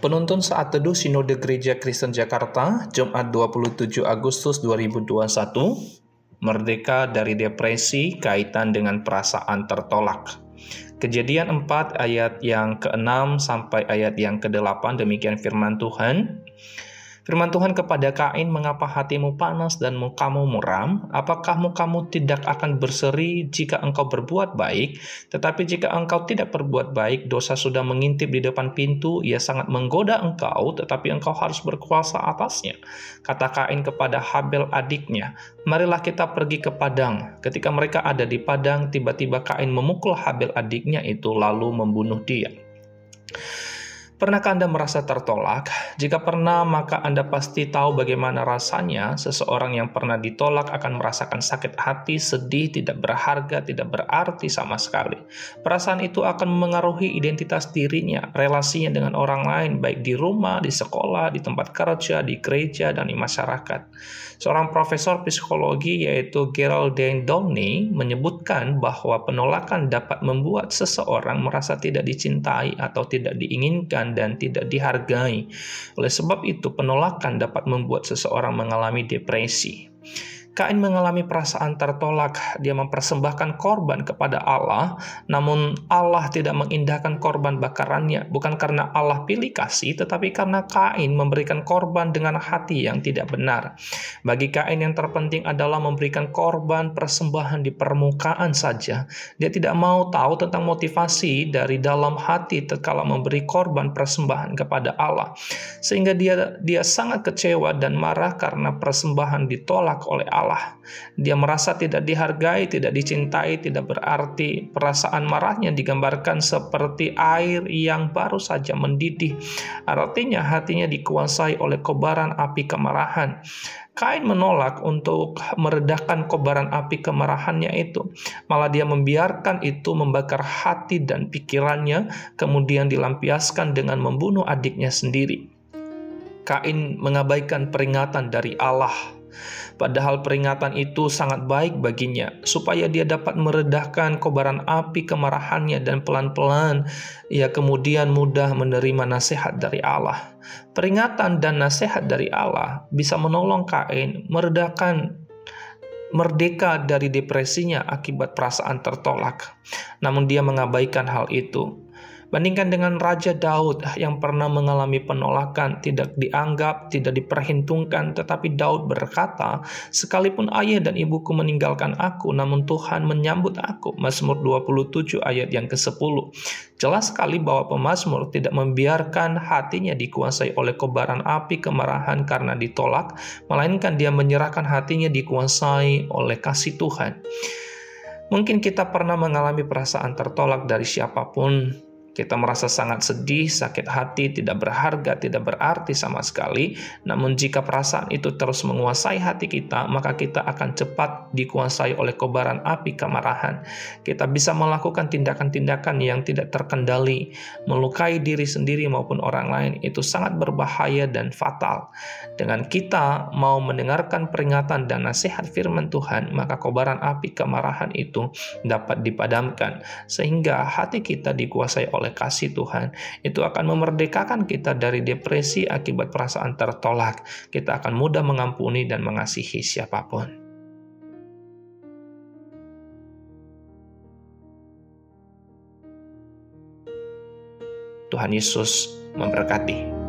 Penuntun saat teduh Sinode Gereja Kristen Jakarta, Jumat 27 Agustus 2021, Merdeka dari Depresi kaitan dengan perasaan tertolak. Kejadian 4 ayat yang ke-6 sampai ayat yang ke-8 demikian firman Tuhan. Firman Tuhan kepada Kain, "Mengapa hatimu panas dan mukamu muram? Apakah mukamu tidak akan berseri jika engkau berbuat baik? Tetapi jika engkau tidak berbuat baik, dosa sudah mengintip di depan pintu, ia sangat menggoda engkau, tetapi engkau harus berkuasa atasnya." Kata Kain kepada Habel adiknya, "Marilah kita pergi ke padang." Ketika mereka ada di padang, tiba-tiba Kain memukul Habel adiknya itu lalu membunuh dia. Pernahkah Anda merasa tertolak? Jika pernah, maka Anda pasti tahu bagaimana rasanya seseorang yang pernah ditolak akan merasakan sakit hati, sedih, tidak berharga, tidak berarti sama sekali. Perasaan itu akan mengaruhi identitas dirinya, relasinya dengan orang lain, baik di rumah, di sekolah, di tempat kerja, di gereja, dan di masyarakat. Seorang profesor psikologi yaitu Geraldine Downey menyebutkan bahwa penolakan dapat membuat seseorang merasa tidak dicintai atau tidak diinginkan dan tidak dihargai. Oleh sebab itu, penolakan dapat membuat seseorang mengalami depresi. Kain mengalami perasaan tertolak. Dia mempersembahkan korban kepada Allah, namun Allah tidak mengindahkan korban bakarannya, bukan karena Allah pilih kasih, tetapi karena Kain memberikan korban dengan hati yang tidak benar. Bagi Kain yang terpenting adalah memberikan korban persembahan di permukaan saja. Dia tidak mau tahu tentang motivasi dari dalam hati tatkala memberi korban persembahan kepada Allah. Sehingga dia dia sangat kecewa dan marah karena persembahan ditolak oleh Allah Allah. Dia merasa tidak dihargai, tidak dicintai, tidak berarti. Perasaan marahnya digambarkan seperti air yang baru saja mendidih. Artinya hatinya dikuasai oleh kobaran api kemarahan. Kain menolak untuk meredakan kobaran api kemarahannya itu. Malah dia membiarkan itu membakar hati dan pikirannya, kemudian dilampiaskan dengan membunuh adiknya sendiri. Kain mengabaikan peringatan dari Allah Padahal peringatan itu sangat baik baginya, supaya dia dapat meredahkan kobaran api kemarahannya dan pelan-pelan ia kemudian mudah menerima nasihat dari Allah. Peringatan dan nasihat dari Allah bisa menolong Kain meredakan merdeka dari depresinya akibat perasaan tertolak. Namun dia mengabaikan hal itu. Bandingkan dengan Raja Daud yang pernah mengalami penolakan, tidak dianggap, tidak diperhitungkan, tetapi Daud berkata, Sekalipun ayah dan ibuku meninggalkan aku, namun Tuhan menyambut aku. Mazmur 27 ayat yang ke-10. Jelas sekali bahwa pemazmur tidak membiarkan hatinya dikuasai oleh kobaran api kemarahan karena ditolak, melainkan dia menyerahkan hatinya dikuasai oleh kasih Tuhan. Mungkin kita pernah mengalami perasaan tertolak dari siapa pun, kita merasa sangat sedih, sakit hati, tidak berharga, tidak berarti sama sekali. Namun, jika perasaan itu terus menguasai hati kita, maka kita akan cepat dikuasai oleh kobaran api kemarahan. Kita bisa melakukan tindakan-tindakan yang tidak terkendali, melukai diri sendiri maupun orang lain. Itu sangat berbahaya dan fatal. Dengan kita mau mendengarkan peringatan dan nasihat firman Tuhan, maka kobaran api kemarahan itu dapat dipadamkan, sehingga hati kita dikuasai oleh oleh kasih Tuhan, itu akan memerdekakan kita dari depresi akibat perasaan tertolak. Kita akan mudah mengampuni dan mengasihi siapa pun. Tuhan Yesus memberkati.